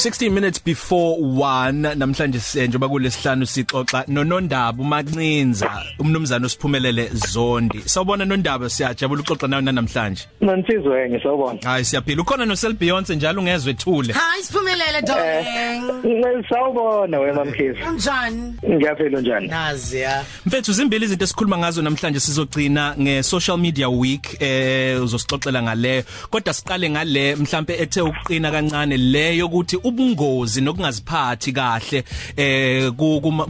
16 minutes before 1 namhlanje njengoba kulesihlanu sixoxa nonondaba uMaqinza umnumzana osiphumelele Zondi. Sawubona nondaba siyajabula uxoxa nawe namhlanje Nansizwe ngisawubona Hayi siyaphila. Ukhona no Sel Beyonce njalo ungezwe ethule Hayi siphumelele darling. Sawubona wena mkhisi Njani Ngiyaphila njani Nazi ya. Mfethu zimbili izinto esikhuluma ngazo namhlanje sizogcina nge-social media week eh uzosixoxela ngale kodwa siqale ngale mhlambe ethe uqina kancane leyo ukuthi ubungozi nokungaziphathi kahle eh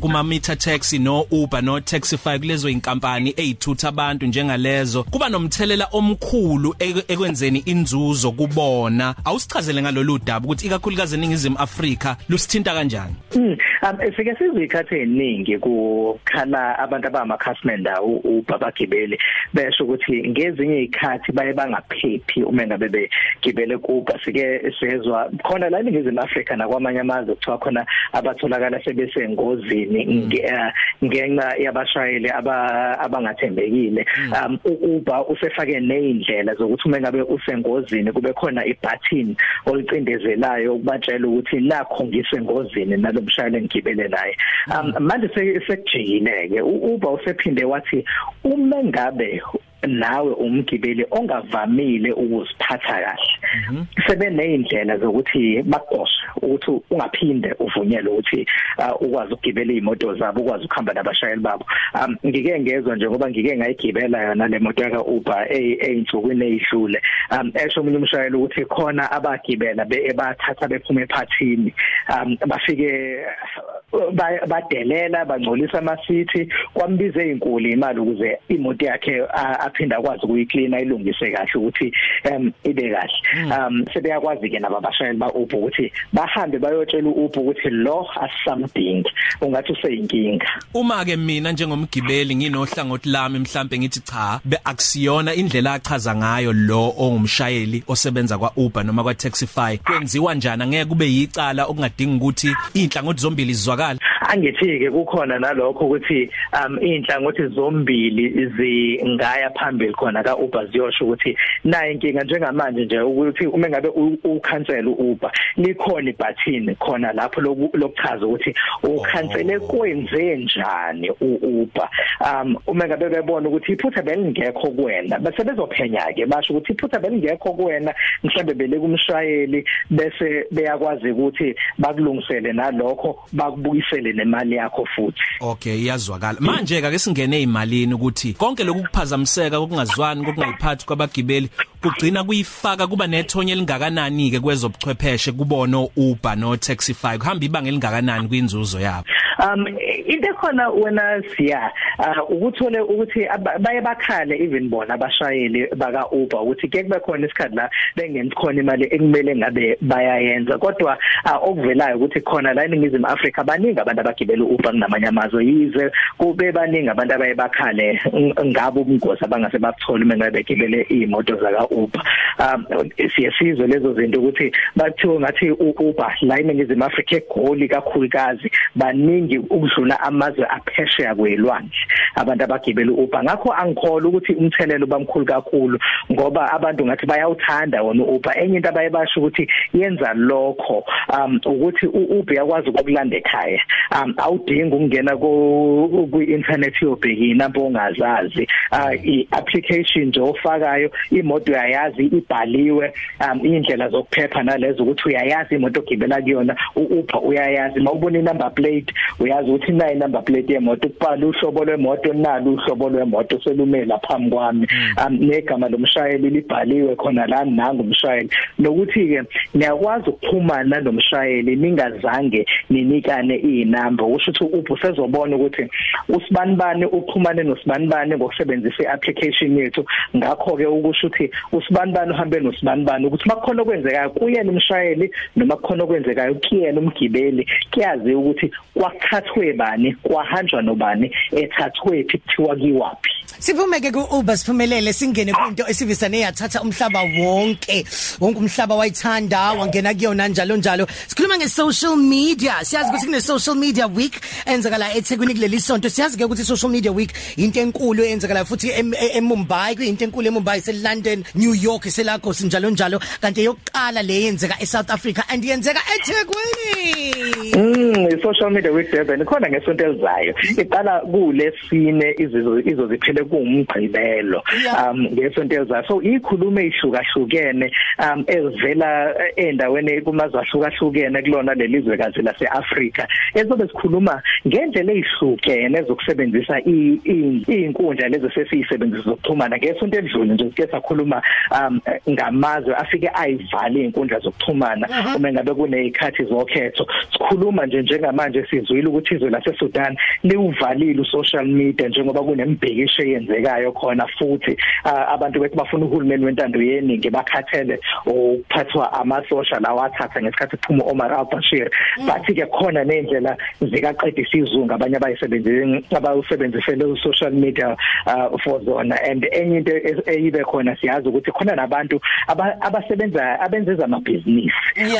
kuma meter taxi no Uber no Taxify kulezo inkampani ezithutha abantu njengalezo. Kuba nomthelela omkhulu ekwenzeni inzuzo kubona. Awusichazele ngalolu daba ukuthi ikakhulukazi eningizimu Afrika lusithinta kanjani? Mm um sike sizikhathe eziningi kukhala abantu abamakhasmenda ubabagibeli besho ukuthi ngezinye izikhathi baye bangaphephi uma ngabe begibele kuba sike sezwa khona la eningizimu Afrika nakwamanye amazwe kuthiwa khona abatholakala sebesengozini mm. eh, ngenxa yabashayeli abangathembekile mm. um uba usefake nezindlela zokuthi uma ngabe usengozini kube khona ibutton olicindezelayo ukubatshela ukuthi nakho ngisengozini nalo mshayeli engigibele naye um mm. manje sekujikileke uba usephinde wathi uma ngabe nawe umgibeli ongavamile ukuziphatha kahle. Mhm. sebe nezindlela zokuthi bagoshe ukuthi ungaphinde uvunyelwe ukuthi uh, ukwazi ukugibela izimoto zabo ukwazi ukuhamba nabashayeli babo. Um ngike ngezwe nje ngoba ngike ngayigibela yona le moto ka Uber eyinsukwini ezidlule um esho umunye umshayeli ukuthi khona abagibela bebathatha bephuma ephathini. Um bafike badelela bangcolisa amasithi kwambize izinkulu imali ukuze imoto yakhe aphinda akwazi ukuyiklina ayilungise kahle ukuthi um ibe kahle. Hmm. um sebeyakwazi ke naba bashayeli ba Uber ukuthi bahambe bayotshela uUber ukuthi lo asamding ungathi useyinkinga. Uma ke mina njengomgibeli nginohlangothi lami mhlambe ngithi cha be akusiyona indlela achaza ngayo lo ongumshayeli osebenza kwa Uber noma kwa Taxify kwenziwa njani? Ngeke kube yicala okungadinga ukuthi inhlangothi zombili zizwakala angithike kukhona nalokho ukuthi um inhlangothi zombili zingaya phambili khona ka Uber ziyosho ukuthi naye inkinga njengamanje nje ukuthi uma ngabe ucancel uUber likhona ibutton khona lapho lokuchaza ukuthi ucancele oh. kwenze njani uUber um uma ngabe bebona ukuthi iphutha belingekho kuwena bese bezophenya ke basho ukuthi iphutha belingekho kuwena mhlambe beleka umshayeli bese beyakwazi ukuthi bakulungisele nalokho bakubuyisele nemali yakho futhi. Okay iyazwakala. Manje ke singene ezimalini ukuthi konke lokuphazamiseka kokungazwani kokungayiphathi kwabagibeli kugcina kuyifaka kuba nethonya elingakanani ke kwezobuchwepheshe kubona Uber no Taxify kuhamba ibanga elingakanani kwinzuzo yabo? Um into ekhona wena siya uh, ukuthole ukuthi baye bakhale even bona abashayeli baka Uber ukuthi ke kube khona isikhathi la bengeni khona imali ekumele ngabe bayayenza. Kodwa uh, okuvelayo ukuthi khona la eningizimu Afrika baningi abantu abagibela uUber kunamanye amazwe. Yize kube baningi abantu abaye bakhale ngabo ubungozi abangase bakuthole uma ngabe begibele izimoto zaka Uber um siyasizwe lezo zinto ukuthi bathiwa ngathi uUber la eningizimu Afrika egoli kakhulukazi baningi ukudlula amazwe aphesheya kwelwandle. Abantu abagibela uUber. Ngakho angikholwa ukuthi umthelelo bamkhulu kakhulu ngoba abantu ngathi bayawuthanda wona uUber. Enye into abayibasho ukuthi yenza lokho um ukuthi uUber yakwazi ukukulanda ekhaya. Um awudingi ukungena ku internet yobheka inamba ongazazi iapplication nje ofakayo imoto uyayazi ibhaliwe um indlela zokuphepha nalezo ukuthi uyayazi imoto ogibela kuyona uUber uyayazi. Mawubona inumber plate uyazi ukuthi nayi number plate yemoto ukubhala uhlobo lwemoto nalo uhlobo lwemoto selume laphambi kwami. Um negama lomshayeli libhaliwe khona la nangu umshayeli nokuthi ke niyakwazi ukuphumana nomshayeli ningazange ninikane izinamba usho ukuthi uphu sezobona ukuthi usibanibani uphumane nosibanibani ngokusebenzisa iapplication yethu. Ngakho ke ukusho ukuthi usibanibani uhambe nosibanibani ukuthi makukhona okwenzekayo kuyena umshayeli noma kukhona okwenzekayo kuyena umgibeli. Kuyazi ukuthi kwakhathwe bani kwahanjwa nobani ethathwe phi kuthiwa kiwaphi Siphume ke ku Uber siphumelele singene kwinto esivisane yathatha umhlaba wonke. Wonke umhlaba wayithanda wangena kuyona njalo njalo. Sikhuluma nge social media. Siyazi ukuthi kune social media week enzakala eThekwini kuleli sonto. Siyazi ke ukuthi social media week into enkulu eyenzakala futhi eMumbai kuyinto enkulu eMumbai se London New York se Lagos njalo njalo. Kanti yokuqala le yenzeka eSouth Africa and yenzeka eThekwini. Mm. Social media week Durban khona ngesonto elizayo. Iqala kulesine izizo izoziphele kuumgqibelo um ngesonto elizayo. So ikhuluma ezihlukahlukene um ezivela endaweni kumazwe ahlukahlukene kulona lelizwekazi laseAfrika. Ezobe sikhuluma ngendlela ezihlukene ezokusebenzisa izinkundla lezi sesiyisebenzisa zokuxhumana. Ngesonto edlule nje sike sakhuluma um ngamazwe afike ayivala izinkundla zokuxhumana uma ngabe kunezikhathi zokhetho. Sikhuluma nje njengamanje sizwile ukuthi izwe laseSudan liuvalile usocial media njengoba kunembhekisho eyenzekayo khona futhi abantu bethu bafuna uhulumeni wentando yeningi bakhathele ukuphathwa amasosha lawa athatha ngesikhathi kuphuma Omar al-Bashir. Bathi ke khona nendlela zikaqedisa isizungu abanye abayisebenzile abawusebenzisele u-social media for zona. And enye into eyibe khona siyazi ukuthi khona nabantu abasebenza abenza amabhizinisi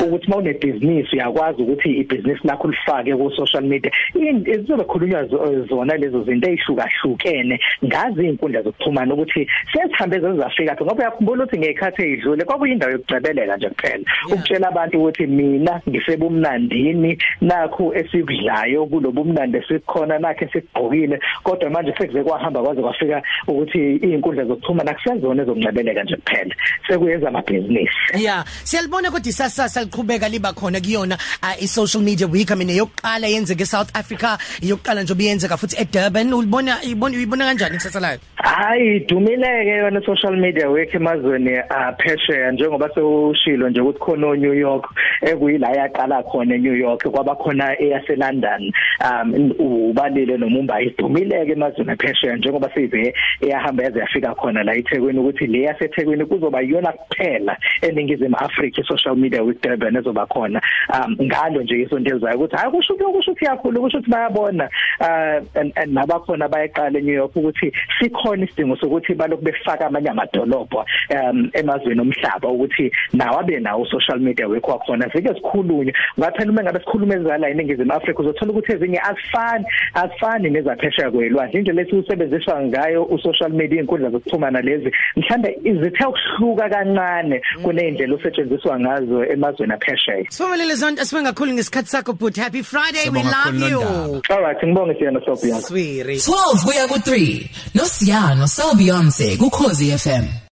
ukuthi mawune business uyakwazi ukuthi ibusiness lakho lifake ku social media izobe khulunywa zona lezo zinto ezihlukahlukene ngazi izinkundla zokuxhumana ukuthi sesihambe zezafika ngoba uyakhumbula ukuthi ngekhathi ezidlule kwakuyindawo yokugcebelela nje kuphela. Ukutshela abantu ukuthi mina ngisebumnandini nakho esikudlayo kulobumnandi esikhona nakhe sikugqokile kodwa manje sekuze kwahamba kwaze kwafika ukuthi izinkundla zokuxhumana kusezona ezokungcebeleka nje kuphela. Sekuyenza amabhizinisi. Yeah. Siyalibona kodwa isasasa liqhubeka liba khona kuyona i social media week i mean yokuqala yenzeke eSouth Africa yokuqala nje obiyenzeka futhi eDurban. Ulibona ibona uyibona kanjani ikusasa layo? Hayi dumileke yona social media week emazweni aphesheya njengoba sewushilo nje ukuthi khona eNew York ekuyila yaqala khona eNew York kwaba khona eyase London um ubalile nomumbai. Idumileke emazweni aphesheya njengoba size eyahamba yaze yafika khona la eThekwini ukuthi le yaseThekwini kuzoba yona kuphela eningizimu Africa social media week Durban ezoba khona. Um ngalo nje isonto elizayo ukuthi hayi kusho ukuthi kusho yakhulu kusho ukuthi bayabona uh nabakhona bayeqala eNew York ukuthi sikhona isidingo sokuthi balokhu befaka amanye amadolobha um emazweni omhlaba ukuthi nawo abe nawo social media wekho khona sike sikhulunywe. Ngaphela uma ngabe sikhuluma ezala iningizimu Africa uzothola ukuthi ezinye asifani asifani nezaphesheya kwelwandle indlela lethi usebenziswa ngayo usocial media inkundla zokuxhumana lezi. Mhlambe izithe ukuhluka kancane kunendlela osetshenziswa ngazo emazweni aphesheya. Sivumelele zonke asibengakhulu ngesikhathi sakho but happy friday we love you. all right ngibonge siyana Sophia. Swiri 12 kuya ku 3 no Siyano so Beyonce ku Khosi FM